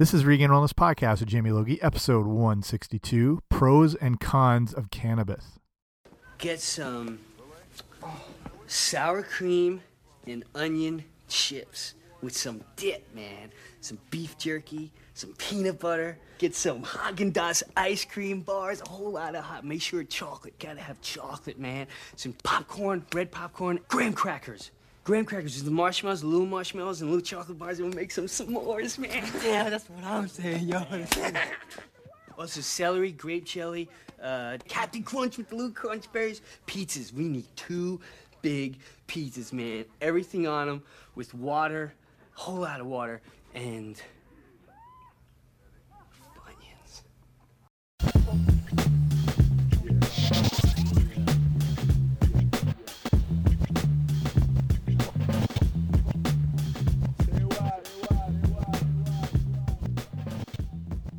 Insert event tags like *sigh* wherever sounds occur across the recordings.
This is Regain Wellness Podcast with Jamie Logie, episode 162 Pros and Cons of Cannabis. Get some sour cream and onion chips with some dip, man. Some beef jerky, some peanut butter. Get some Haagen Dazs ice cream bars, a whole lot of hot. Make sure chocolate. Gotta have chocolate, man. Some popcorn, red popcorn, graham crackers. Graham crackers with the marshmallows, the little marshmallows, and little chocolate bars, and we'll make some s'mores, man. *laughs* Yeah, that's what I'm saying, yo. *laughs* Also, celery, grape jelly, uh, Captain Crunch with the little crunch berries, pizzas. We need two big pizzas, man. Everything on them with water, a whole lot of water, and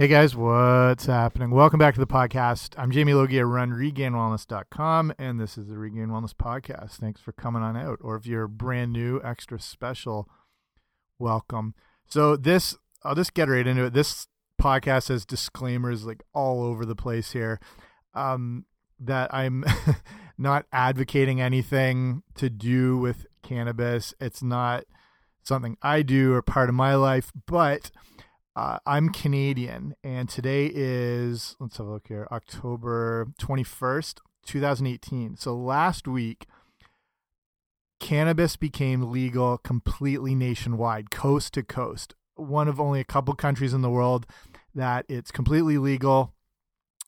Hey guys, what's happening? Welcome back to the podcast. I'm Jamie Logie. I run regainwellness.com, and this is the Regain Wellness Podcast. Thanks for coming on out. Or if you're brand new, extra special, welcome. So, this, I'll just get right into it. This podcast has disclaimers like all over the place here um, that I'm *laughs* not advocating anything to do with cannabis. It's not something I do or part of my life, but uh, I'm Canadian, and today is, let's have a look here, October 21st, 2018. So last week, cannabis became legal completely nationwide, coast to coast. One of only a couple countries in the world that it's completely legal.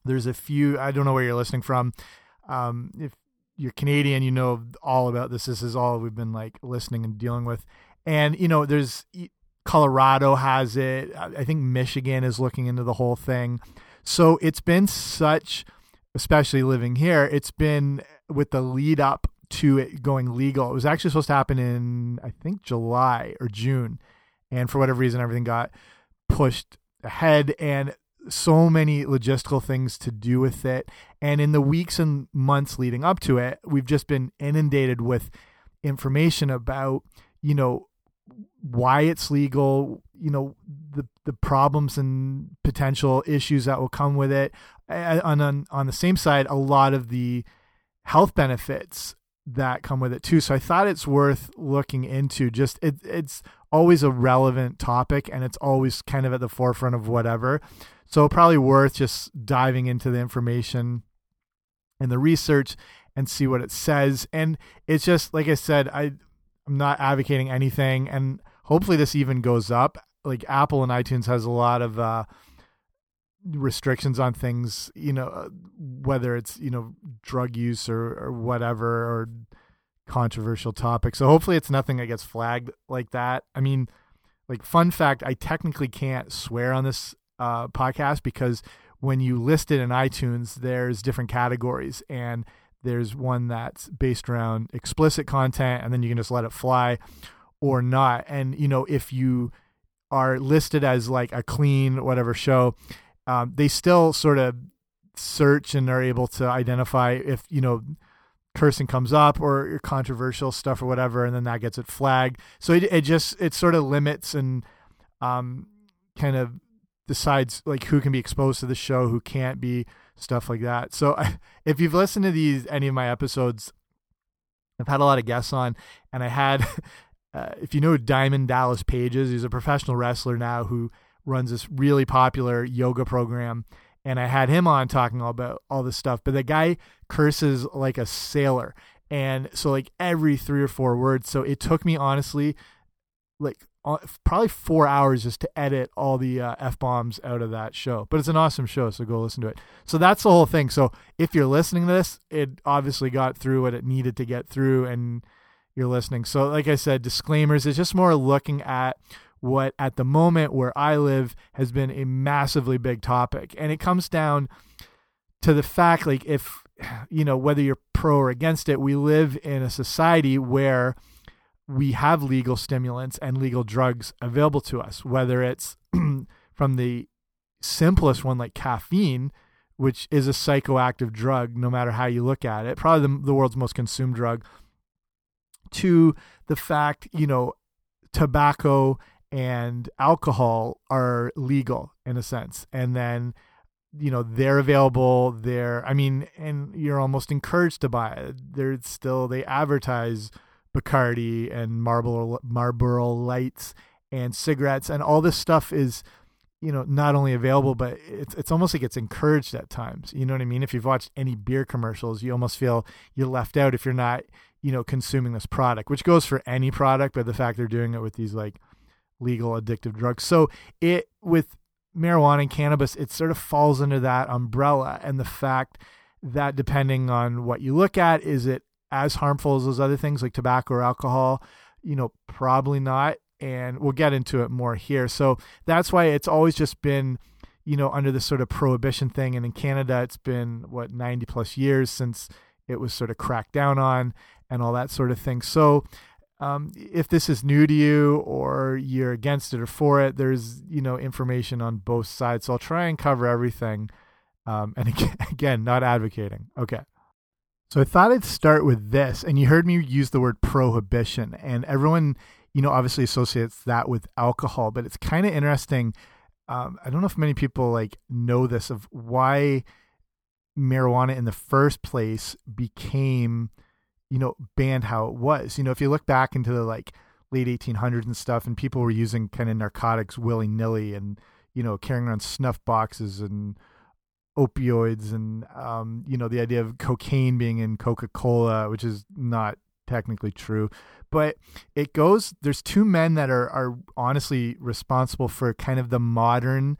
There's a few, I don't know where you're listening from. Um, if you're Canadian, you know all about this. This is all we've been like listening and dealing with. And, you know, there's Colorado has it. I think Michigan is looking into the whole thing. So it's been such, especially living here, it's been with the lead up to it going legal. It was actually supposed to happen in, I think, July or June. And for whatever reason, everything got pushed ahead and so many logistical things to do with it. And in the weeks and months leading up to it, we've just been inundated with information about, you know, why it's legal, you know, the the problems and potential issues that will come with it. On on, on the same side, a lot of the health benefits that come with it too. So I thought it's worth looking into. Just it, it's always a relevant topic, and it's always kind of at the forefront of whatever. So probably worth just diving into the information and the research and see what it says. And it's just like I said, I I'm not advocating anything, and hopefully this even goes up. Like Apple and iTunes has a lot of uh, restrictions on things, you know, uh, whether it's you know drug use or or whatever or controversial topic. So hopefully it's nothing that gets flagged like that. I mean, like fun fact, I technically can't swear on this uh, podcast because when you list it in iTunes, there's different categories and there's one that's based around explicit content, and then you can just let it fly or not. And, you know, if you are listed as like a clean, whatever show, um, they still sort of search and are able to identify if, you know, cursing comes up or controversial stuff or whatever, and then that gets it flagged. So it, it just, it sort of limits and um, kind of decides like who can be exposed to the show, who can't be stuff like that. So *laughs* if you've listened to these any of my episodes, I've had a lot of guests on, and I had, *laughs* uh, if you know Diamond Dallas Pages, he's a professional wrestler now who runs this really popular yoga program, and I had him on talking all about all this stuff. But the guy curses like a sailor, and so like every three or four words. So it took me honestly, like probably four hours just to edit all the uh, f bombs out of that show. But it's an awesome show, so go listen to it. So that's the whole thing. So if you're listening to this, it obviously got through what it needed to get through, and you're listening. So like I said, disclaimers. It's just more looking at what at the moment where I live has been a massively big topic, and it comes down to the fact, like if *sighs* you know whether you're pro or against it, we live in a society where we have legal stimulants and legal drugs available to us, whether it's *clears throat* from the simplest one like caffeine, which is a psychoactive drug, no matter how you look at it, probably the, the world's most consumed drug, to the fact, you know, tobacco and alcohol are legal in a sense. And then, you know, they're available there. I mean, and you're almost encouraged to buy it. They're still, they advertise Bacardi and Marlboro, Marlboro Lights and cigarettes and all this stuff is you know not only available but it's it's almost like it's encouraged at times you know what i mean if you've watched any beer commercials you almost feel you're left out if you're not you know consuming this product which goes for any product but the fact they're doing it with these like legal addictive drugs. So it with marijuana and cannabis it sort of falls under that umbrella. And the fact that depending on what you look at is it as harmful as those other things like tobacco or alcohol? You know probably not. And we'll get into it more here. So that's why it's always just been, you know, under this sort of prohibition thing. And in Canada, it's been what 90 plus years since it was sort of cracked down on and all that sort of thing. So um, if this is new to you or you're against it or for it, there's you know information on both sides. So I'll try and cover everything. Um, and *laughs* again, again, not advocating. Okay. So I thought I'd start with this, and you heard me use the word prohibition, and everyone you know, obviously associates that with alcohol, but it's kind of interesting. Um, I don't know if many people like know this of why marijuana in the first place became, you know, banned how it was. You know, if you look back into the like late 1800s and stuff, and people were using kind of narcotics willy nilly and, you know, carrying around snuff boxes and opioids and, um, you know, the idea of cocaine being in Coca Cola, which is not technically true but it goes there's two men that are are honestly responsible for kind of the modern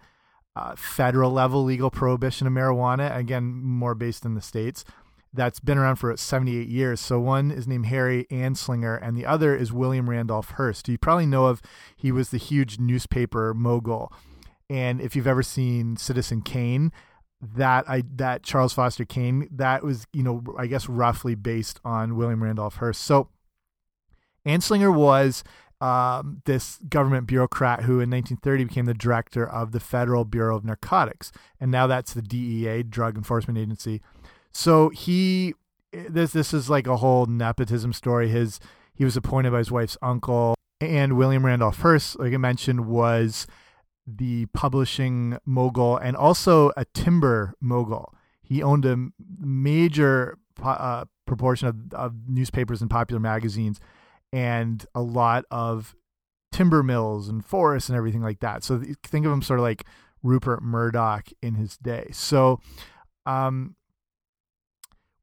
uh, federal level legal prohibition of marijuana again more based in the states that's been around for 78 years so one is named harry anslinger and the other is william randolph hearst you probably know of he was the huge newspaper mogul and if you've ever seen citizen kane that I that Charles Foster Kane that was you know I guess roughly based on William Randolph Hearst. So Anslinger was um, this government bureaucrat who in 1930 became the director of the Federal Bureau of Narcotics, and now that's the DEA, Drug Enforcement Agency. So he this this is like a whole nepotism story. His he was appointed by his wife's uncle, and William Randolph Hearst, like I mentioned, was the publishing mogul and also a timber mogul. He owned a major uh, proportion of, of newspapers and popular magazines and a lot of timber mills and forests and everything like that. So think of him sort of like Rupert Murdoch in his day. So, um,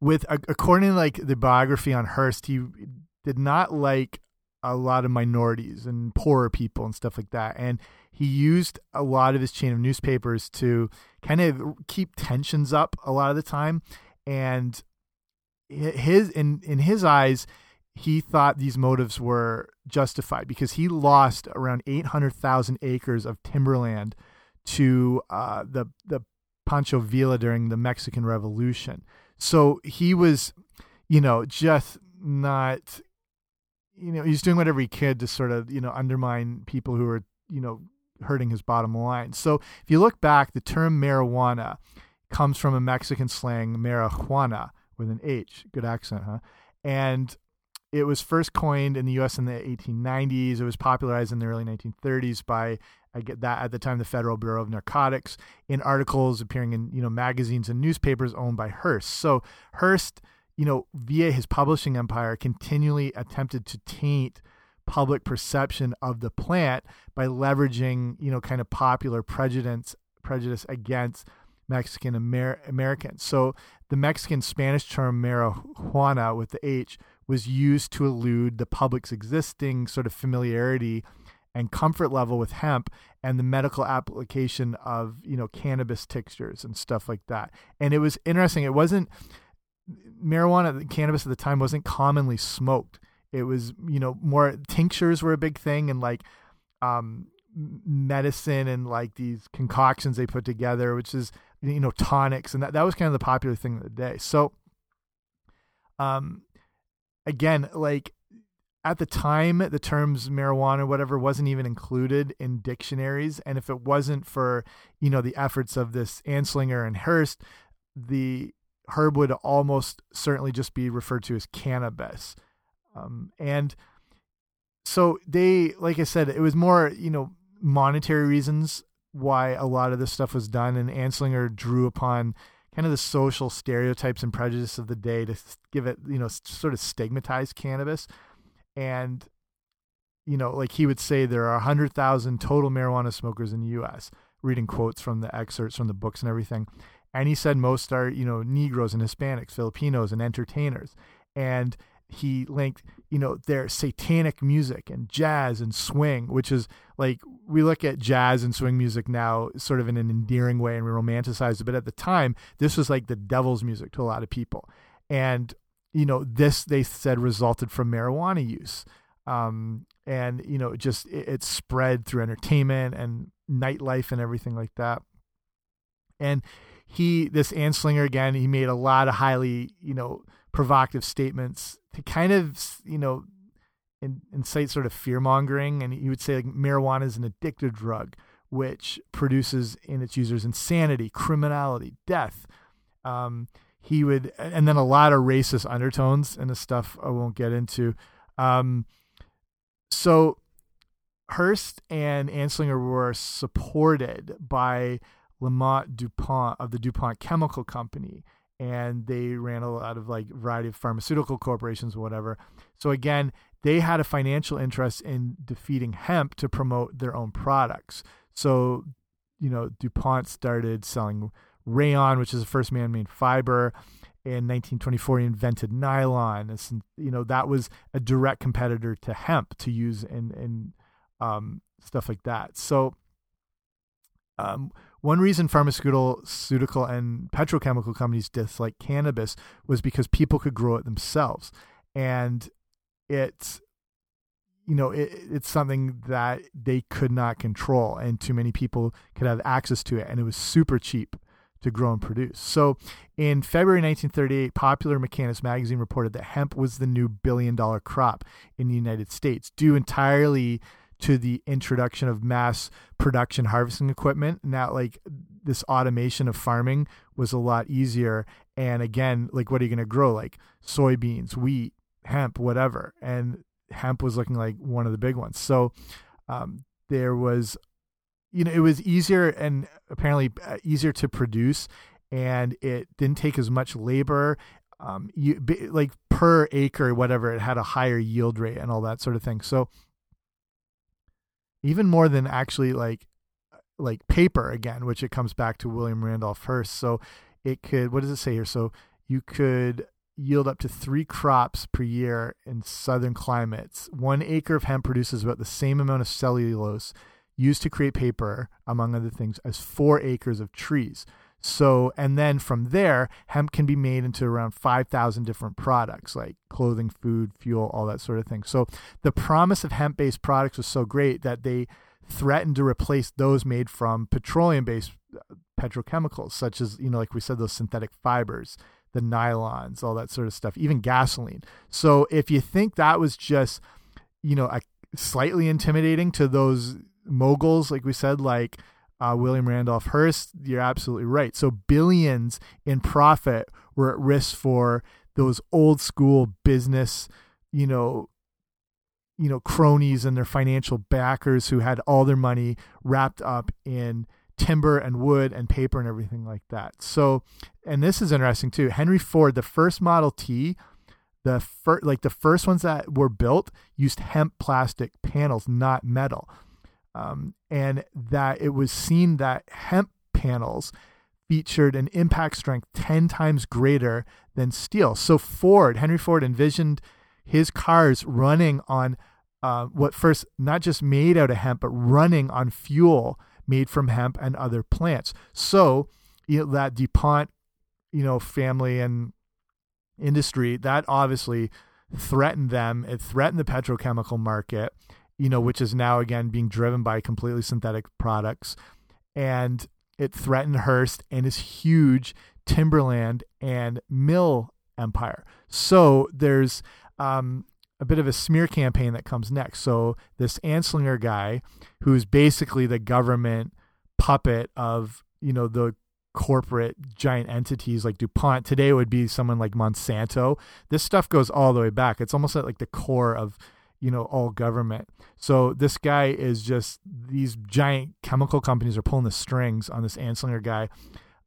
with according to like the biography on Hearst, he did not like a lot of minorities and poorer people and stuff like that, and he used a lot of his chain of newspapers to kind of keep tensions up a lot of the time, and his in in his eyes he thought these motives were justified because he lost around 800,000 acres of timberland to uh, the the Pancho Villa during the Mexican Revolution. So he was, you know, just not, you know, he's doing whatever he could to sort of, you know, undermine people who are, you know, hurting his bottom line. So if you look back, the term marijuana comes from a Mexican slang, marihuana, with an H. Good accent, huh? And it was first coined in the U.S. in the 1890s. It was popularized in the early 1930s by I get that at the time the Federal Bureau of Narcotics in articles appearing in you know magazines and newspapers owned by Hearst. So Hearst, you know, via his publishing empire, continually attempted to taint public perception of the plant by leveraging you know kind of popular prejudice prejudice against Mexican Amer Americans. So the Mexican Spanish term marihuana with the H was used to elude the public's existing sort of familiarity and comfort level with hemp and the medical application of you know cannabis tinctures and stuff like that. And it was interesting it wasn't marijuana cannabis at the time wasn't commonly smoked. It was you know more tinctures were a big thing and like um medicine and like these concoctions they put together which is you know tonics and that that was kind of the popular thing of the day. So um again, like at the time, the terms marijuana, whatever, wasn't even included in dictionaries. And if it wasn't for, you know, the efforts of this Anslinger and Hearst, the herb would almost certainly just be referred to as cannabis. Um, and so they, like I said, it was more, you know, monetary reasons why a lot of this stuff was done. And Anslinger drew upon kind of the social stereotypes and prejudice of the day to give it, you know, sort of stigmatize cannabis. And, you know, like he would say there are 100,000 total marijuana smokers in the U.S., reading quotes from the excerpts from the books and everything. And he said most are, you know, Negroes and Hispanics, Filipinos, and entertainers. And he linked you know their satanic music and jazz and swing which is like we look at jazz and swing music now sort of in an endearing way and we romanticize it but at the time this was like the devil's music to a lot of people. And you know this they said resulted from marijuana use. Um, and you know just it, it spread through entertainment and nightlife and everything like that. And he this anslinger again he made a lot of highly you know provocative statements to kind of you know in, incite sort of fear mongering, and he would say like marijuana is an addictive drug which produces in its users insanity, criminality, death. Um, he would, and then a lot of racist undertones and the stuff I won't get into. Um, so Hearst and Anslinger were supported by Lammot DuPont of the DuPont Chemical Company and they ran a lot of like variety of pharmaceutical corporations or whatever. So again, they had a financial interest in defeating hemp to promote their own products. So, you know, DuPont started selling rayon, which is the first man-made fiber. In 1924, he invented nylon. It's, you know, that was a direct competitor to hemp to use in in um, stuff like that. So, um, one reason pharmaceutical and petrochemical companies dislike cannabis was because people could grow it themselves, and it's you know it, it's something that they could not control, and too many people could have access to it, and it was super cheap to grow and produce. So, in February 1938, Popular Mechanics magazine reported that hemp was the new billion dollar crop in the United States, due entirely to the introduction of mass production harvesting equipment. Now, like this automation of farming was a lot easier. And again, like what are you going to grow? Like soybeans, wheat, hemp, whatever. And hemp was looking like one of the big ones. So um, there was, you know, it was easier and apparently uh, easier to produce. And it didn't take as much labor. Um, you like per acre, whatever, it had a higher yield rate and all that sort of thing. So even more than actually like like paper again, which it comes back to William Randolph Hearst. So it could what does it say here? So you could yield up to three crops per year in southern climates. One acre of hemp produces about the same amount of cellulose used to create paper, among other things, as four acres of trees. So, and then from there, hemp can be made into around 5,000 different products like clothing, food, fuel, all that sort of thing. So, the promise of hemp based products was so great that they threatened to replace those made from petroleum based uh, petrochemicals, such as, you know, like we said, those synthetic fibers, the nylons, all that sort of stuff, even gasoline. So, if you think that was just, you know, a, slightly intimidating to those moguls, like we said, like, uh, William Randolph Hearst, you're absolutely right. So billions in profit were at risk for those old school business, you know, you know, cronies and their financial backers who had all their money wrapped up in timber and wood and paper and everything like that. So, and this is interesting too. Henry Ford, the first Model T, the first like the first ones that were built used hemp plastic panels, not metal um, and that it was seen that hemp panels featured an impact strength 10 times greater than steel. So Ford, Henry Ford envisioned his cars running on uh, what first not just made out of hemp, but running on fuel made from hemp and other plants. So you know, that DuPont, you know, family and industry that obviously threatened them. It threatened the petrochemical market you know, which is now again being driven by completely synthetic products. And it threatened Hearst and his huge timberland and mill empire. So there's um, a bit of a smear campaign that comes next. So this Anslinger guy, who's basically the government puppet of you know the corporate giant entities like DuPont. Today would be someone like Monsanto. This stuff goes all the way back. It's almost at like the core of you know, all government. So this guy is just these giant chemical companies are pulling the strings on this Anslinger guy,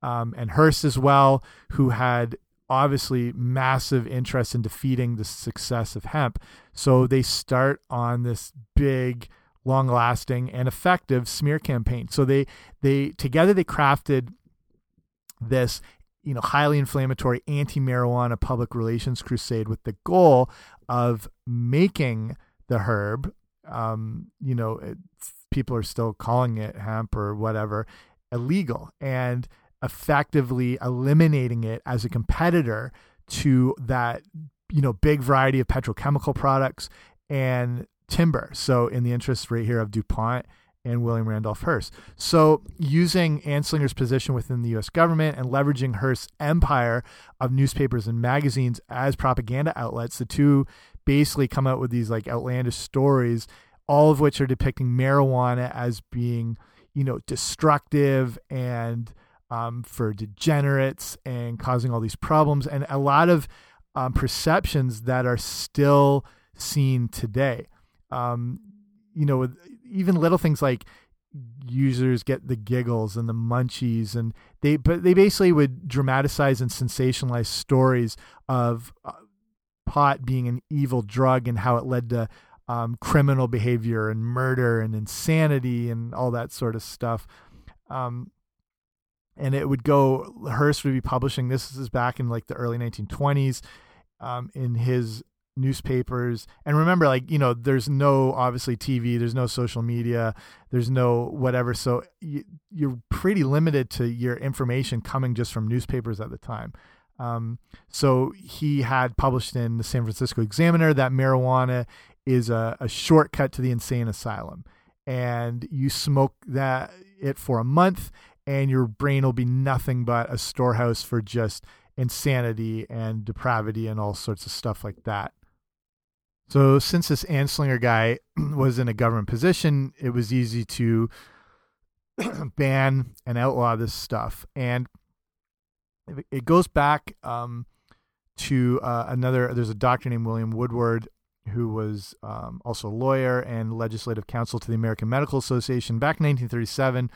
um, and Hearst as well, who had obviously massive interest in defeating the success of hemp. So they start on this big, long-lasting, and effective smear campaign. So they they together they crafted this you know highly inflammatory anti-marijuana public relations crusade with the goal of making the herb um, you know people are still calling it hemp or whatever illegal and effectively eliminating it as a competitor to that you know big variety of petrochemical products and timber so in the interest right here of DuPont and William Randolph Hearst. So, using Anslinger's position within the U.S. government and leveraging Hearst's empire of newspapers and magazines as propaganda outlets, the two basically come out with these like outlandish stories, all of which are depicting marijuana as being, you know, destructive and um, for degenerates and causing all these problems, and a lot of um, perceptions that are still seen today. Um, you know, even little things like users get the giggles and the munchies and they but they basically would dramatize and sensationalize stories of uh, pot being an evil drug and how it led to um, criminal behavior and murder and insanity and all that sort of stuff um, and it would go hearst would be publishing this is back in like the early 1920s um, in his newspapers. And remember like you know there's no obviously tv there's no social media there's no whatever. So you, you're pretty limited to your information coming just from newspapers at the time. Um, so he had published in the san francisco examiner that marijuana is a, a shortcut to the insane asylum. And you smoke that it for a month and your brain will be nothing but a storehouse for just insanity and depravity and all sorts of stuff like that so since this Anslinger guy *clears throat* was in a government position, it was easy to *clears throat* ban and outlaw this stuff. And it goes back um, to uh, another. There's a doctor named William Woodward who was um, also a lawyer and legislative counsel to the American Medical Association back in 1937.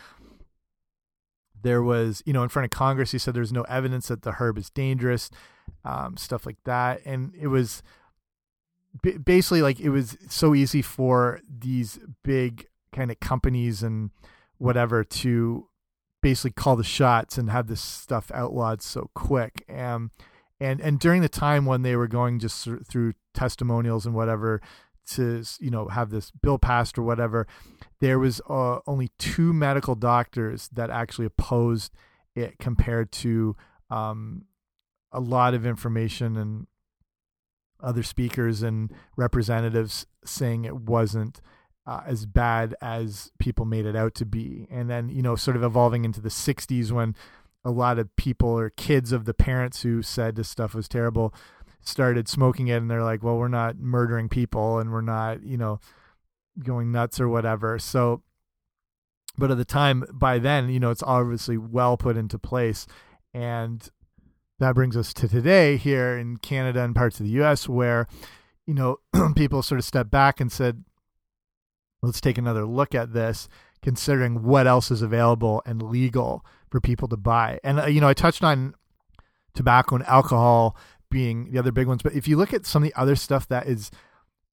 There was, you know, in front of Congress, he said there's no evidence that the herb is dangerous, um, stuff like that, and it was basically like it was so easy for these big kind of companies and whatever to basically call the shots and have this stuff outlawed so quick. Um, and and during the time when they were going just through testimonials and whatever to you know have this bill passed or whatever, there was uh, only two medical doctors that actually opposed it compared to um, a lot of information and other speakers and representatives saying it wasn't uh, as bad as people made it out to be. And then, you know, sort of evolving into the 60s when a lot of people or kids of the parents who said this stuff was terrible started smoking it and they're like, well, we're not murdering people and we're not, you know, going nuts or whatever. So, but at the time, by then, you know, it's obviously well put into place. And that brings us to today here in Canada and parts of the US where, you know, *clears throat* people sort of stepped back and said, let's take another look at this, considering what else is available and legal for people to buy. And, uh, you know, I touched on tobacco and alcohol being the other big ones, but if you look at some of the other stuff that is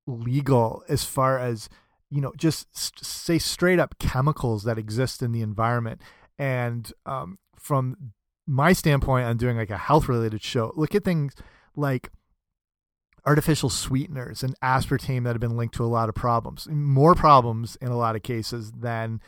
legal as far as, you know, just say straight up chemicals that exist in the environment and um, from my standpoint on doing like a health related show, look at things like artificial sweeteners and aspartame that have been linked to a lot of problems, more problems in a lot of cases than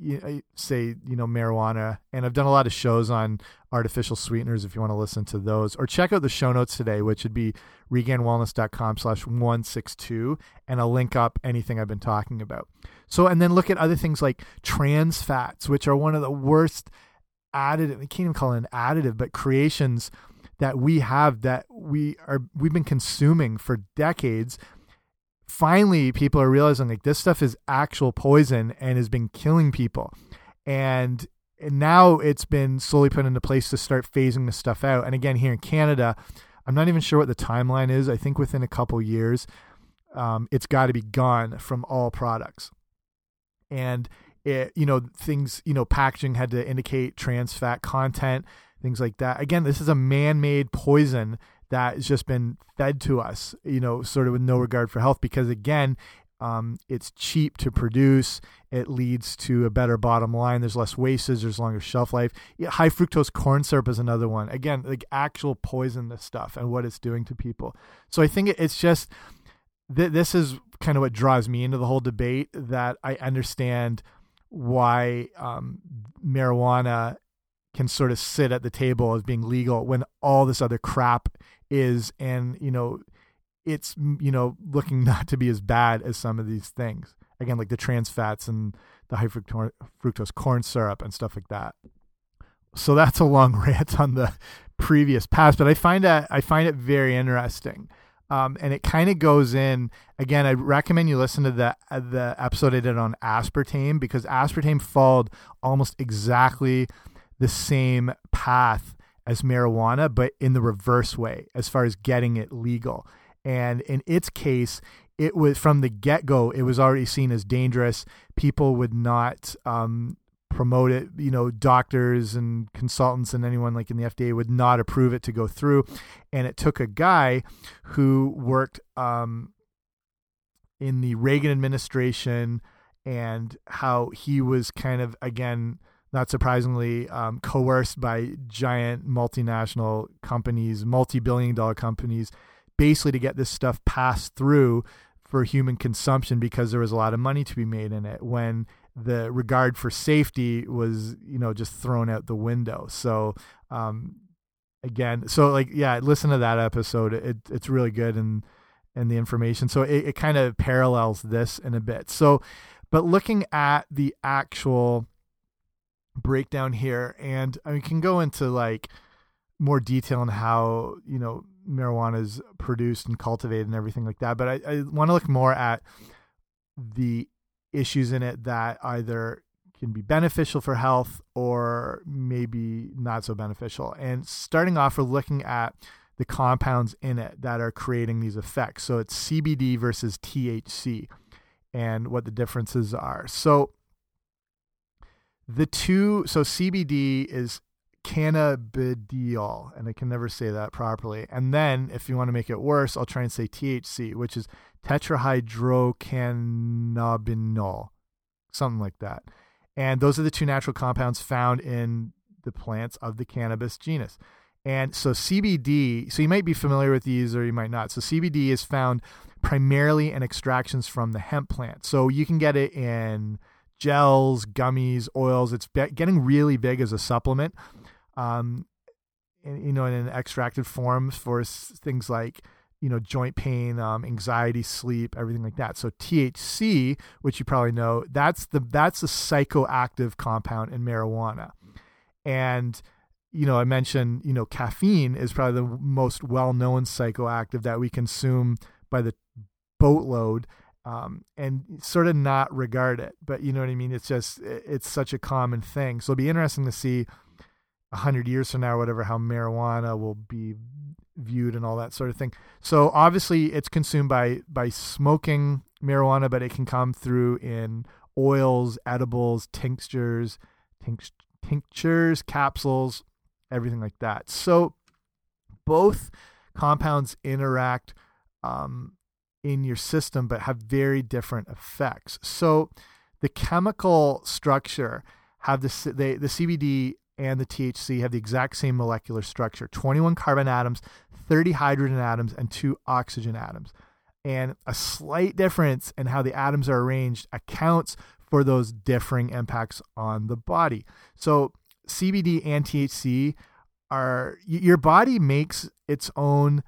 Uh, say you know marijuana and i've done a lot of shows on artificial sweeteners if you want to listen to those or check out the show notes today which would be regainwellness.com slash 162 and i'll link up anything i've been talking about so and then look at other things like trans fats which are one of the worst additive. I can't even call it an additive, but creations that we have that we are we've been consuming for decades. Finally, people are realizing like this stuff is actual poison and has been killing people, and, and now it's been slowly put into place to start phasing the stuff out. And again, here in Canada, I'm not even sure what the timeline is. I think within a couple years, um, it's got to be gone from all products. And it, you know, things, you know, packaging had to indicate trans fat content, things like that. Again, this is a man-made poison that has just been fed to us, you know, sort of with no regard for health, because again, um, it's cheap to produce. It leads to a better bottom line. There's less wastage. There's longer shelf life. Yeah, high fructose corn syrup is another one. Again, like actual poisonous stuff and what it's doing to people. So I think it's just th this is kind of what draws me into the whole debate that I understand why um, marijuana can sort of sit at the table as being legal when all this other crap is and you know it's you know looking *laughs* not to be as bad as some of these things again like the trans fats and the high fructose corn syrup and stuff like that so that's a long *laughs* rant on the previous past but i find that i find it very interesting um, and it kind of goes in again. I recommend you listen to the the episode I did on aspartame because aspartame followed almost exactly the same path as marijuana, but in the reverse way as far as getting it legal. And in its case, it was from the get go, it was already seen as dangerous. People would not um, promote it. You know, doctors and consultants and anyone like in the FDA would not approve it to go through. And it took a guy who worked um, in the Reagan administration and how he was kind of, again, not surprisingly, um, coerced by giant multinational companies, multi billion dollar companies basically to get this stuff passed through for human consumption because there was a lot of money to be made in it when the regard for safety was you know just thrown out the window. So um again so like yeah listen to that episode. It it's really good and and the information. So it, it kind of parallels this in a bit. So but looking at the actual breakdown here and I mean, can go into like more detail on how you know marijuana is produced and cultivated and everything like that. But I, I want to look more at the issues in it that either can be beneficial for health or maybe not so beneficial. And starting off, we're looking at the compounds in it that are creating these effects. So it's CBD versus THC and what the differences are. So the two, so CBD is cannabidiol, and I can never say that properly. And then, if you want to make it worse, I'll try and say THC, which is tetrahydrocannabinol, something like that. And those are the two natural compounds found in the plants of the cannabis genus. And so CBD, so you might be familiar with these or you might not. So CBD is found primarily in extractions from the hemp plant. So you can get it in gels, gummies, oils. It's getting really big as a supplement um, in, you know, in an extracted form for things like you know joint pain, um, anxiety, sleep, everything like that. So THC, which you probably know, that's the that's the psychoactive compound in marijuana, and you know I mentioned you know caffeine is probably the most well known psychoactive that we consume by the boatload. Um, and sort of not regard it, but you know what I mean. It's just it's such a common thing. So it'll be interesting to see a hundred years from now whatever, how marijuana will be viewed and all that sort of thing. So obviously it's consumed by by smoking marijuana, but it can come through in oils, edibles, tinctures, tinct tinctures, capsules, everything like that. So both compounds interact um, in your system, but have very different effects. So the chemical structure have the they, the CBD and the THC have the exact same molecular structure 21 carbon atoms, 30 hydrogen atoms, and two oxygen atoms. And a slight difference in how the atoms are arranged accounts for those differing impacts on the body. So, CBD and THC are your body makes its own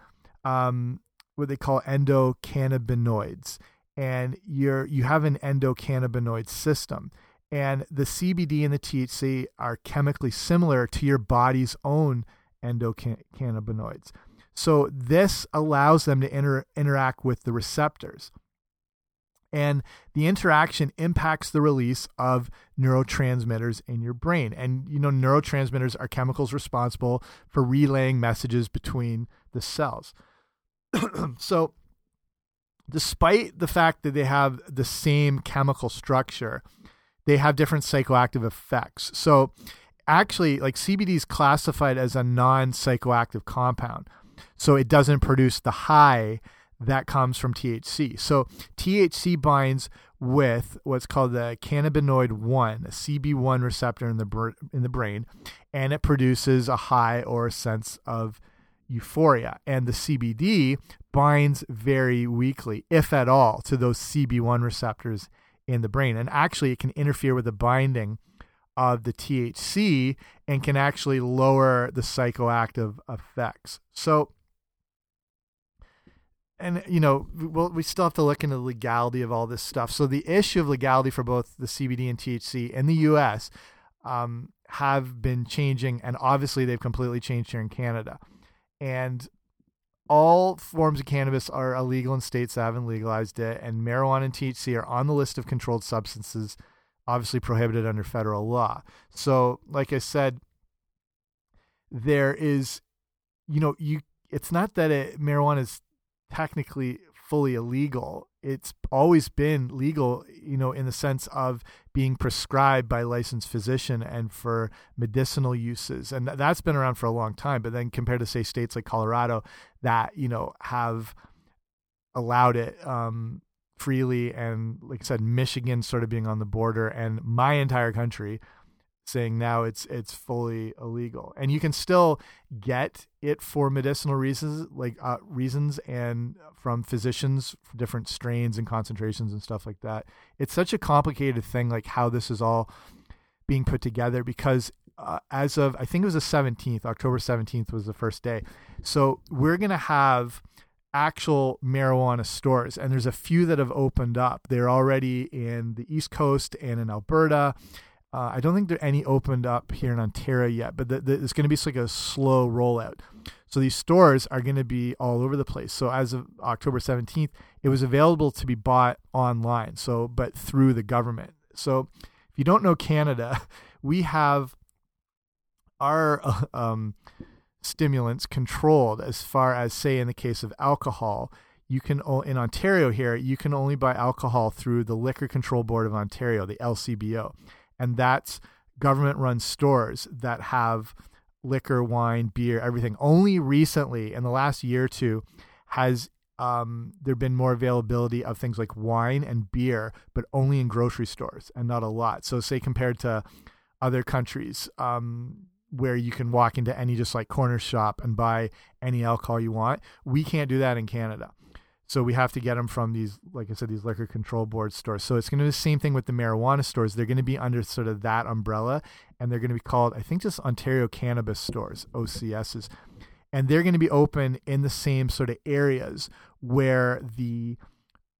um, what they call endocannabinoids, and you're you have an endocannabinoid system and the CBD and the THC are chemically similar to your body's own endocannabinoids. So this allows them to inter interact with the receptors. And the interaction impacts the release of neurotransmitters in your brain. And you know, neurotransmitters are chemicals responsible for relaying messages between the cells. *clears throat* so despite the fact that they have the same chemical structure, they have different psychoactive effects. So, actually, like CBD is classified as a non psychoactive compound. So, it doesn't produce the high that comes from THC. So, THC binds with what's called the cannabinoid 1, a CB1 receptor in the, in the brain, and it produces a high or a sense of euphoria. And the CBD binds very weakly, if at all, to those CB1 receptors in the brain. And actually, it can interfere with the binding of the THC and can actually lower the psychoactive effects. So, and you know, well, we still have to look into the legality of all this stuff. So the issue of legality for both the CBD and THC in the U.S. Um, have been changing, and obviously they've completely changed here in Canada. And all forms of cannabis are illegal in states that haven't legalized it, and marijuana and THC are on the list of controlled substances, obviously prohibited under federal law. So, like I said, there is, you know, you. It's not that it, marijuana is technically fully illegal. It's always been legal, you know, in the sense of being prescribed by licensed physician and for medicinal uses. And that's been around for a long time. But then compared to say states like Colorado that, you know, have allowed it um, freely and like I said, Michigan sort of being on the border and my entire country saying now it's it's fully illegal. And you can still get it for medicinal reasons like uh, reasons and from physicians for different strains and concentrations and stuff like that. It's such a complicated thing like how this is all being put together because uh, as of i think it was the 17th october 17th was the first day. So we're going to have actual marijuana stores and there's a few that have opened up. They're already in the east coast and in alberta uh, I don't think there are any opened up here in Ontario yet, but the, the, it's going to be like a slow rollout. So these stores are going to be all over the place. So as of October 17th, it was available to be bought online. So, but through the government. So if you don't know Canada, *laughs* we have our *laughs* um, stimulants controlled as far as, say, in the case of alcohol. You can in Ontario here, you can only buy alcohol through the Liquor Control Board of Ontario, the LCBO and that's government run stores that have liquor, wine, beer, everything. Only recently, in the last year or two, has um, there been more availability of things like wine and beer, but only in grocery stores and not a lot. So, say compared to other countries um, where you can walk into any just like corner shop and buy any alcohol you want, we can't do that in Canada. So we have to get them from these, like I said, these liquor control board stores. So it's going to be the same thing with the marijuana stores. They're going to be under sort of that umbrella, and they're going to be called, I think, just Ontario Cannabis Stores, OCSs, and they're going to be open in the same sort of areas where the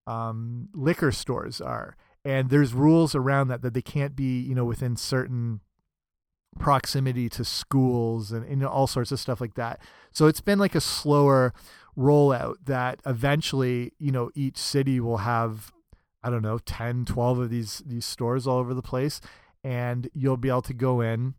um, liquor stores are. And there's rules around that that they can't be, you know, within certain proximity to schools and, and all sorts of stuff like that. So it's been like a slower rollout that eventually, you know, each city will have I don't know, 10, 12 of these these stores all over the place and you'll be able to go in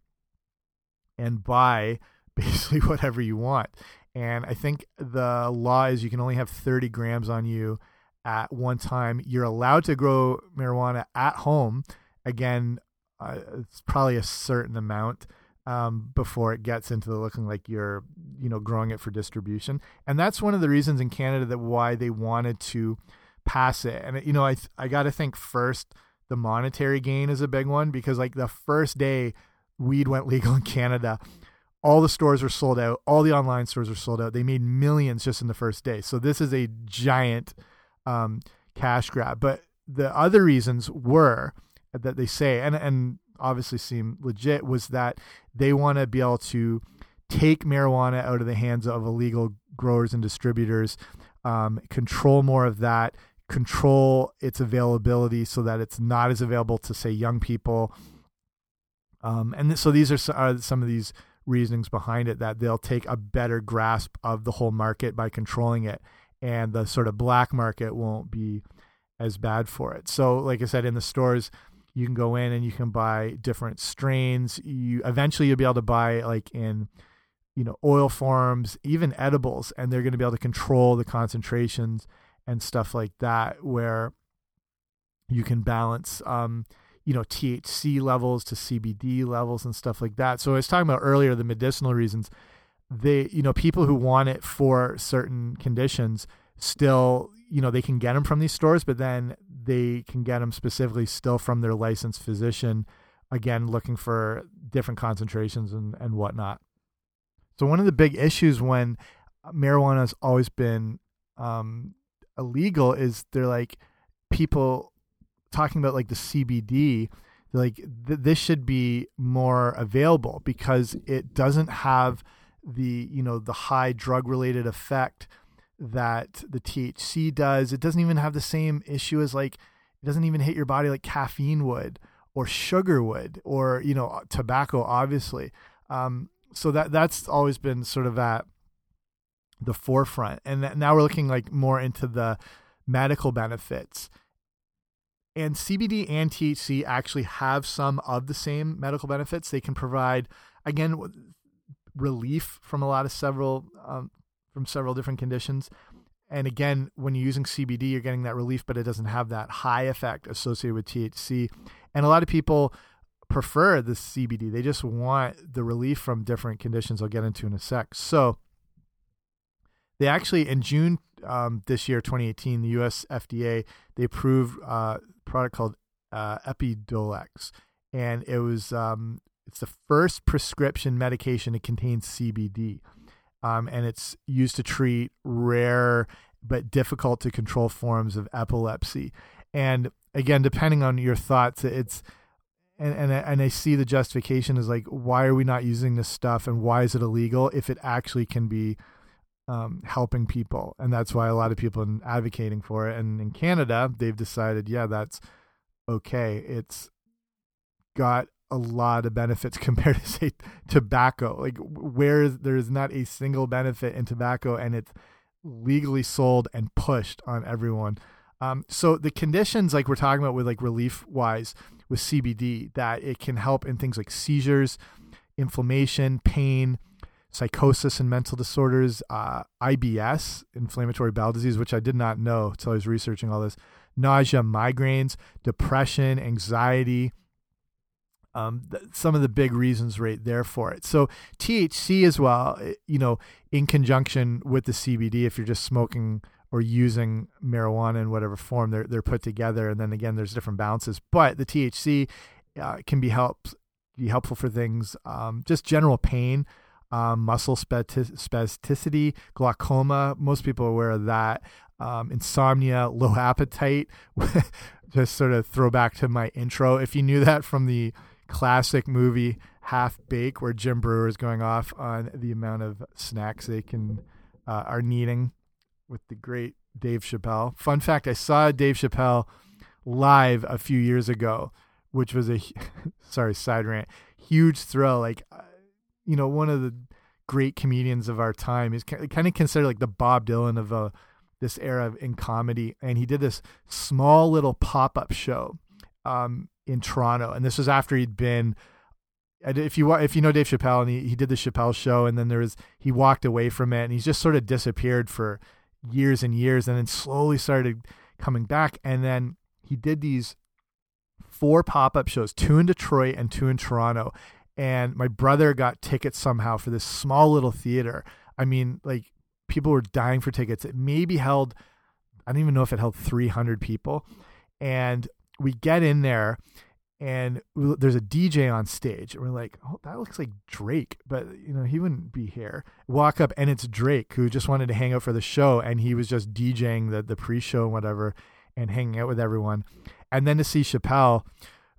and buy *laughs* basically whatever you want. And I think the law is you can only have 30 grams on you at one time. You're allowed to grow marijuana at home. Again, uh, it's probably a certain amount um, before it gets into looking like you're, you know, growing it for distribution. And that's one of the reasons in Canada that why they wanted to pass it. And you know, I I got to think first the monetary gain is a big one because like the first day weed went *laughs* legal in Canada, all the stores were sold out, all the online stores were sold out. They made millions just in the first day. So this is a giant um, cash grab. But the other reasons were that they say, and and obviously seem legit was that they want to be able to take marijuana out of the hands of illegal growers and distributors, um, control more of that, control its availability so that it's not as available to say young people. Um, and so these are, are some of these reasonings behind it that they'll take a better grasp of the whole market by controlling it, and the sort of black market won't be as bad for it. So, like I said, in the stores, you can go in and you can buy different strains you eventually you'll be able to buy like in you know oil forms even edibles and they're going to be able to control the concentrations and stuff like that, where you can balance, um, you know, THC levels to CBD levels and stuff like that. So I was talking about earlier the medicinal reasons. They, you know, people who want it for certain conditions still, you know, they can get them from these stores, but then they can get them specifically still from their licensed physician. Again, looking for different concentrations and and whatnot. So one of the big issues when marijuana has always been um, illegal is they're like people talking about like the CBD like th this should be more available because it doesn't have the you know the high drug related effect that the THC does. It doesn't even have the same issue as like it doesn't even hit your body like caffeine would or sugar would or you know tobacco obviously. Um, so that that's always been sort of at the forefront. And now we're looking like more into the medical benefits. And CBD and THC actually have some of the same medical benefits. They can provide, again, relief from a lot of several um, from several different conditions. And again, when you're using CBD, you're getting that relief, but it doesn't have that high effect associated with THC. And a lot of people prefer the CBD. They just want the relief from different conditions I'll get into in a sec. So they actually, in June um, this year, 2018, the US FDA, they approved uh, a product called uh, Epidiolex. And it was, um, it's the first prescription medication that contains CBD. Um, and it's used to treat rare but difficult to control forms of epilepsy. And again, depending on your thoughts, it's and and and I see the justification is like, why are we not using this stuff, and why is it illegal if it actually can be um, helping people, and that's why a lot of people are advocating for it. And in Canada, they've decided, yeah, that's okay. It's got a lot of benefits *laughs* compared to say tobacco. Like where there is not a single benefit in tobacco, and it's legally sold and pushed on everyone. Um, so the conditions, like we're talking about with like relief wise with CBD, that it can help in things like seizures, inflammation, pain, psychosis and mental disorders, uh, IBS, inflammatory bowel disease, which I did not know until I was researching all this, nausea, migraines, depression, anxiety. Um, some of the big reasons right there for it. So THC as well, eh, you know, in conjunction with the CBD, if you're just smoking or using marijuana in whatever form, they're they're put together, and then again, there's different balances. But the THC uh, can be help be helpful for things, um, just general pain, um, muscle spasticity, glaucoma. Most people are aware of that. Um, insomnia, *laughs* low appetite. *laughs* Just sort of throw back to my intro. If you knew that from the classic movie Half Baked, where Jim Breuer is going off on the amount of snacks they can uh, are needing with the great Dave Chappelle. Fun fact: I saw Dave Chappelle live a few years ago, which was a *laughs* sorry side rant, huge thrill. Like you know, one of the great comedians of our time. He's kind of considered like the Bob Dylan of uh, this era in comedy. And he did this small little pop up show um, in Toronto. And this was after he'd been. If you if you know Dave Chappelle and he, he did the Chappelle show and then there was he walked away from it and he's just sort of disappeared for years and years and then slowly started coming back and then he did these four pop-up shows two in Detroit and two in Toronto and my brother got tickets somehow for this small little theater. I mean, like people were dying for tickets. It maybe held, I don't even know if it held 300 people. And we get in there and there's a DJ on stage. And we're like, oh, that looks like Drake, but you know, he wouldn't be here. Walk up and it's Drake who just wanted to hang out for the show. And he was just DJing the, the pre-show and whatever and hanging out with everyone. And then to see Chappelle,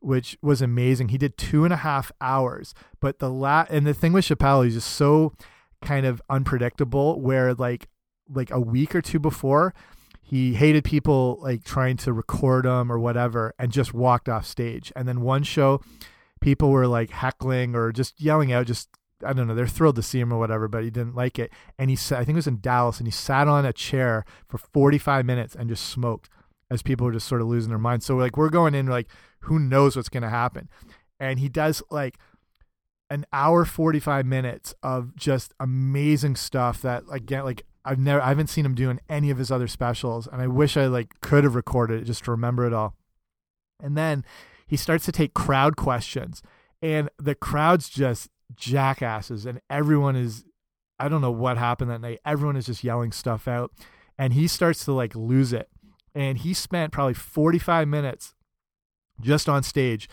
which was amazing. He did two and a half hours, but the la and the thing with Chappelle, he's just so kind of unpredictable. Where like like a week or two before, he hated people like trying to record him or whatever, and just walked off stage. And then one show, people were like heckling or just yelling out, just I don't know, they're thrilled to see him or whatever, but he didn't like it. And he said, I think it was in Dallas, and he sat on a chair for 45 minutes and just smoked as people were just sort of losing their minds. So like we're going in like who knows what's going to happen. And he does like an hour 45 minutes of just amazing stuff that again like I've never I haven't seen him doing any of his other specials, and I wish I like could have recorded it just to remember it all. And then he starts to take crowd questions, and the crowd's just jackasses, and everyone is I don't know what happened that night. Everyone is just yelling stuff out, and he starts to like lose it. And he spent probably 45 minutes just on stage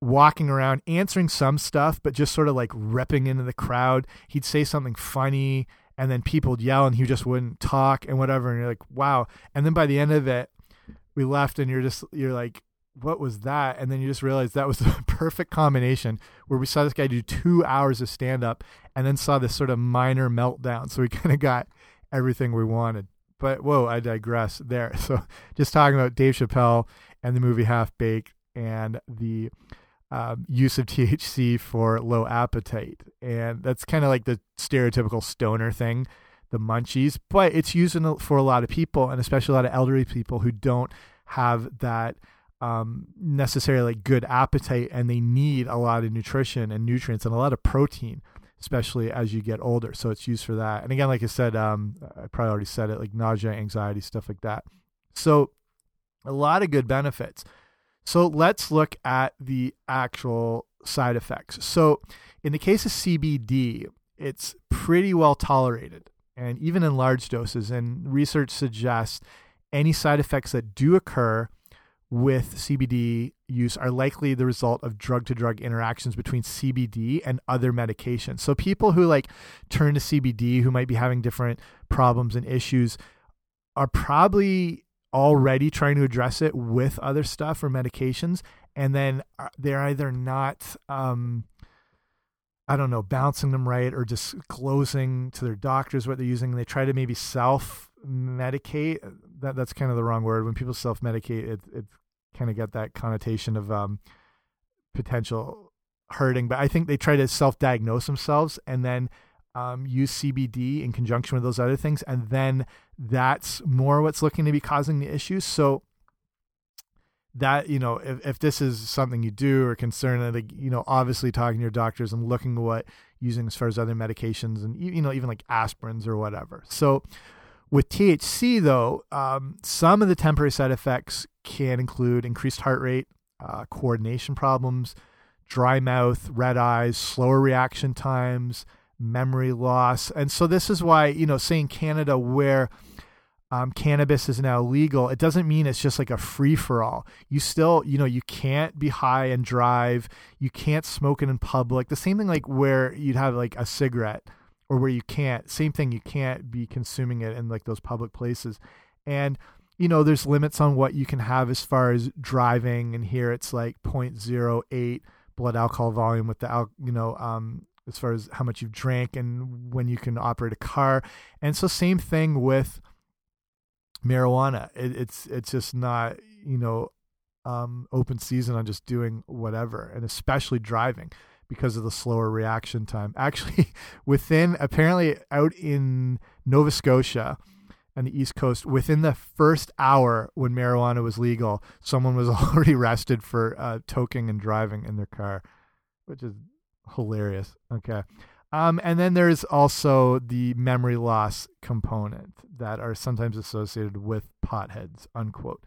walking around answering some stuff but just sort of like ripping into the crowd he'd say something funny and then people would yell and he just wouldn't talk and whatever and you're like wow. And then by the end of it we left and you're just you're like what was that? And then you just realize that was *laughs* the perfect combination where we saw this guy do two hours of stand up and then saw this sort of minor meltdown. So we *laughs* kind of got everything we wanted. But whoa i digress there. *laughs* So just talking about dave chappelle and the movie half baked and the um, use of *laughs* THC for low appetite. And that's kind of like the stereotypical stoner thing, the munchies, but it's used in, for a lot of people, and especially a lot of elderly people who don't have that um, necessarily good appetite and they need a lot of nutrition and nutrients and a lot of protein, especially as you get older. So it's used for that. And again, like I said, um, I probably already said it, like nausea, anxiety, stuff like that. So a lot of good benefits. So let's look at the actual side effects. So, in the case of CBD, it's pretty well tolerated, and even in large doses. And research suggests any side effects that do occur with CBD use are likely the result of drug to drug interactions between CBD and other medications. So, people who like turn to CBD who might be having different problems and issues are probably already trying to address it with other stuff or medications and then uh, they're either not um, I don't know, bouncing them right or disclosing to their doctors what they're using. They try to maybe self medicate. That that's kind of the wrong word. When people self medicate, it it kind of get that connotation of um, potential hurting. But I think they try to self diagnose themselves and then um, use CBD in conjunction with those other things, and then that's more what's looking to be causing the issues. So that you know, if if this is something you do or concern, like you know, obviously talking to your doctors and looking at what using as far as other medications and you know even like aspirins or whatever. So with THC though, um, some of the temporary side effects can include increased heart rate, uh, coordination problems, dry mouth, red eyes, slower reaction times memory loss. And so this is why, you know, say in Canada where um, cannabis is now legal, it doesn't mean it's just like a free for all. You still, you know, you can't be high and drive. You can't smoke it in public. The same thing like where you'd have like a cigarette or where you can't, same thing, you can't be consuming it in like those public places. And, you know, there's limits on what you can have as far as driving. And here it's like 0.08 blood alcohol volume with the, you know, um, as far as how much you've drank and when you can operate a car. And so same thing with marijuana. It, it's it's just not you know um, open season on just doing whatever, and especially driving because of the slower reaction time. *laughs* Actually, within apparently out in Nova Scotia and the East Coast, within the first hour when marijuana was legal, someone was *laughs* already arrested for uh, toking and driving in their car, which is hilarious. Okay. Um, and then there's also the memory loss component that are sometimes associated with potheads, unquote.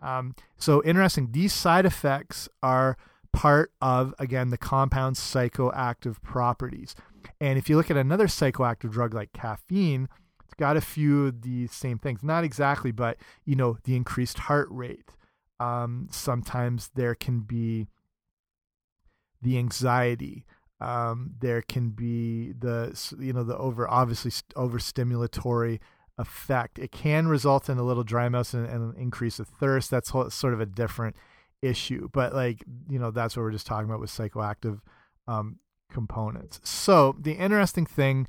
Um, so interesting. These side effects are part of, again, the compound's psychoactive properties. And if you look at another psychoactive drug like caffeine, it's got a few of these same things. Not exactly, but, you know, the increased heart rate. Um, sometimes there can be the anxiety. Um, there can be the you know the over obviously overstimulatory effect. It can result in a little dry mouth and, and an increase of thirst. That's sort of a different issue, but like you know that's what we're just talking about with psychoactive um, components. So the interesting thing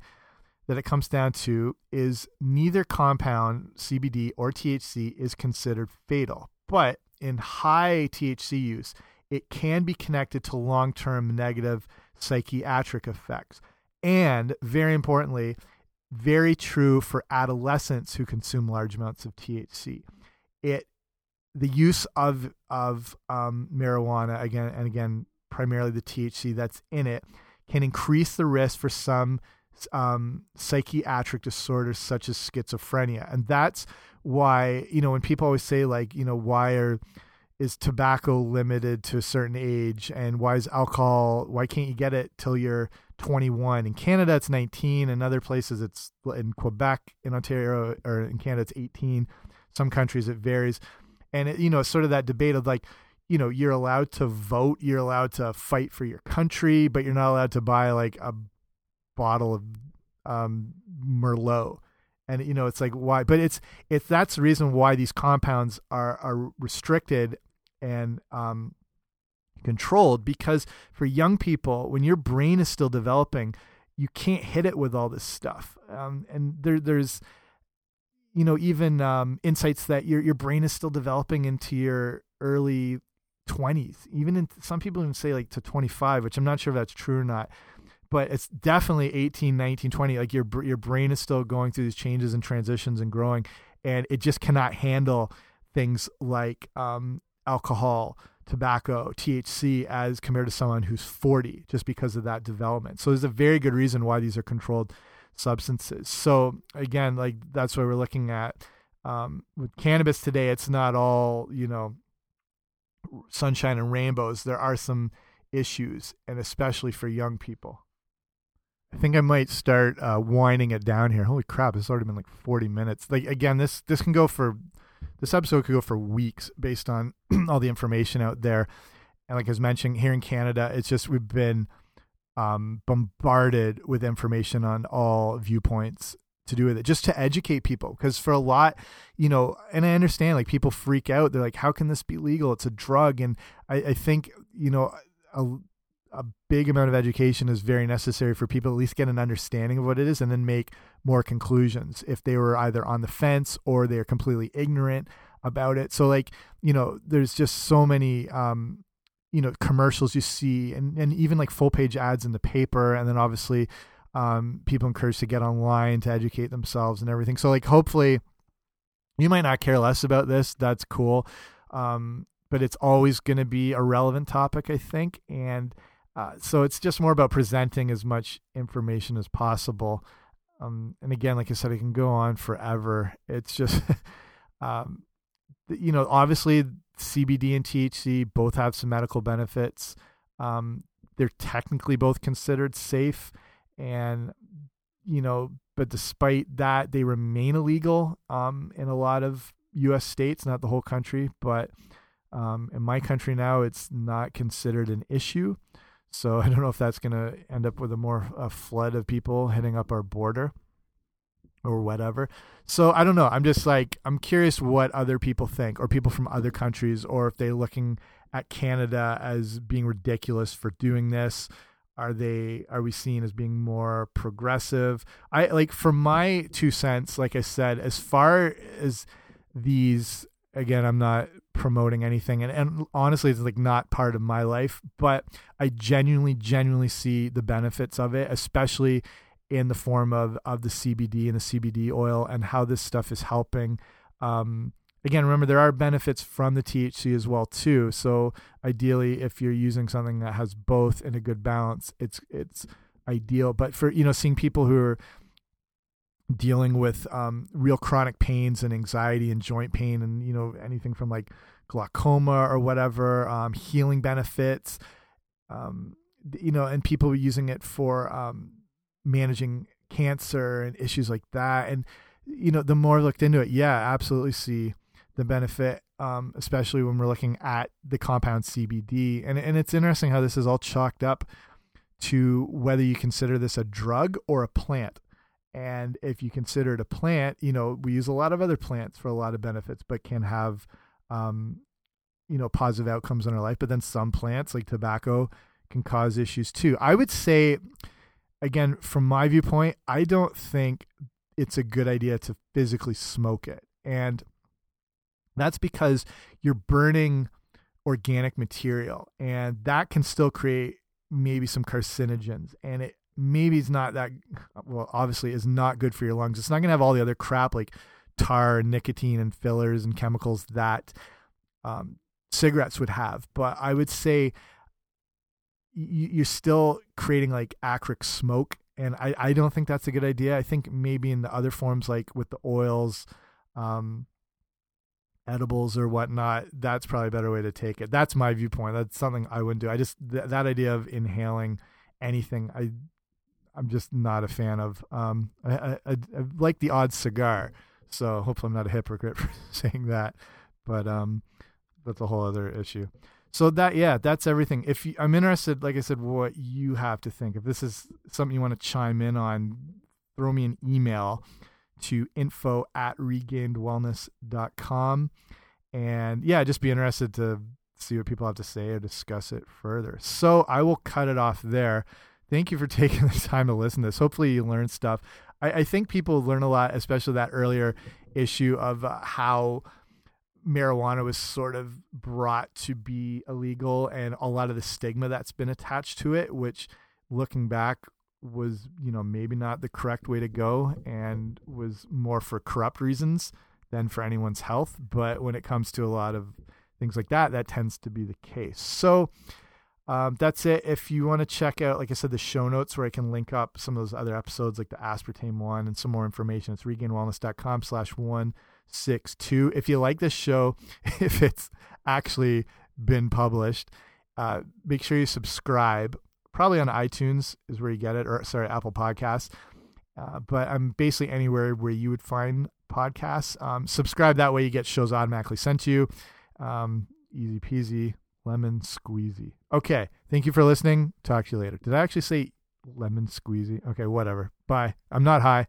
that it comes down to is neither compound CBD or THC is considered fatal, but in high THC use, it can be connected to long term negative psychiatric effects. And very importantly, very true for adolescents who consume large amounts of THC. It the use of of um, marijuana again and again primarily the THC that's in it can increase the risk for some um, psychiatric disorders such as schizophrenia. And that's why, you know, when people always say, like, you know, why are is tobacco limited to a certain age and why is alcohol why can't you get it till you're 21 in canada it's 19 in other places it's in quebec in ontario or in canada it's 18 some countries it varies. And it, you know sort of that debate of like you know you're allowed to vote you're allowed to fight for your country but you're not allowed to buy like a bottle of um merlot. And you know it's like why? But it's it's that's the reason why these compounds are are restricted and um controlled because for young people when your brain is still developing you can't hit it with all this stuff. Um and there there's you know even um insights that your your brain is still developing into your early 20s even in some people even say like to 25 which i'm not sure if that's true or not but it's definitely 18 19 20 like your your brain is still going through these changes and transitions and growing and it just cannot handle things like um, alcohol tobacco thc as compared to someone who's 40 just because of that development so there's a very good reason why these are controlled substances so again like that's why we're looking at um, with cannabis today it's not all you know sunshine and rainbows there are some issues and especially for young people I think I might start uh, winding it down here. Holy crap! It's already been like forty minutes. Like again, this this can go for this episode could go for weeks based on *clears throat* all the information out there. And like I was mentioning, here in Canada, it's just we've been um, bombarded with information on all viewpoints to do with it, just to educate people. Because for a lot, you know, and I understand like people freak out. They're like, "How can this be legal? It's a drug." And I, I think you know. A, a big amount of education is very necessary for people at least get an understanding of what it is and then make more conclusions if they were either on the fence or they're completely ignorant about it. So like, you know, there's just so many um you know commercials you see and and even like full page ads in the paper and then obviously um people encouraged to get online to educate themselves and everything. So like hopefully you might not care less about this. That's cool. Um but it's always going to be a relevant topic, I think, and uh, so it's just more about presenting as much information as possible. Um, and again, like I said, it can go on forever. It's just, *laughs* um, you know, obviously CBD and THC both have some medical benefits. Um, they're technically both considered safe, and you know, but despite that, they remain illegal um, in a lot of U.S. states, not the whole country, but um, in my country now, it's not considered an issue. So *laughs* I don't know if that's going to end up with a more a flood of people hitting up our border or whatever. So I don't know. I'm just like I'm curious what other people think or people from other countries or if they're looking at Canada as being ridiculous for doing this. Are they are we seen as being more progressive? I like for my two cents, like I said, as far as these again, I'm not promoting anything. And, and honestly it's like not part of my life but i genuinely genuinely see the benefits of it especially in the form of of the cbd and the cbd oil and how this stuff is helping um, again remember there are benefits from the thc as well too. So ideally if you're using something that has both in a good balance it's it's ideal. But for you know seeing people who are dealing with um, real chronic pains and anxiety and joint pain and you know anything from like glaucoma or whatever um, healing benefits um, you know and people using it for um, managing cancer and issues like that. And you know the more I looked into it yeah absolutely see the benefit um, especially when we're looking at the compound CBD and and it's interesting how this is all chalked up to whether you consider this a drug or a plant and if you consider it a plant, you know, we use a lot of other plants for a lot of benefits, but can have, um, you know, positive outcomes in our life. But then some plants, like tobacco, can cause issues too. I would say, again, from my viewpoint, I don't think it's a good idea to physically smoke it. And that's because you're burning organic material, and that can still create maybe some carcinogens. And it maybe it's not that well obviously is not good for your lungs it's not going to have all the other crap like tar and nicotine and fillers and chemicals that um, cigarettes would have but i would say you're still creating like acrid smoke and I, I don't think that's a good idea. I think maybe in the other forms, like with the oils, um, edibles or whatnot, that's probably a better way to take it. That's my viewpoint. That's something I wouldn't do. I just th that idea of inhaling anything, I I'm just not a fan of. Um, I, I, I like the odd cigar, so hopefully I'm not a hypocrite *laughs* for saying that. But um, that's a whole other issue. So that yeah, that's everything. If you, I'm interested, like I said, what you have to think. If this is something you want to chime in on, throw me an email to info at regainedwellness.com. And yeah, just be interested to see what people have to say or discuss it further. So I will cut it off there. Thank you for *laughs* taking the time to listen to this. Hopefully, you learned stuff. I, I think people learn a lot, especially that earlier issue of uh, how marijuana was sort of brought to be illegal and a lot of the stigma that's been attached to it, which looking back was, you know, maybe not the correct way to go and was more for corrupt reasons than for anyone's health. But when it comes to a lot of things like that, that tends to be the case. So, um, that's it. If you want to check out, like I said, the show notes where I can link up some of those other episodes, like the aspartame one and some more information, it's regainedwellness.com slash one six two. If you like this show, *laughs* if it's actually been published, uh, make sure you subscribe. Probably on iTunes is where you get it, or sorry, Apple Podcasts. Uh, but I'm basically anywhere where you would find podcasts. Um, subscribe that way you get shows automatically sent to you. Um, easy peasy lemon squeezy. Okay. Thank you for listening. Talk to you later. Did I actually say lemon squeezy? Okay, whatever. Bye. I'm not high.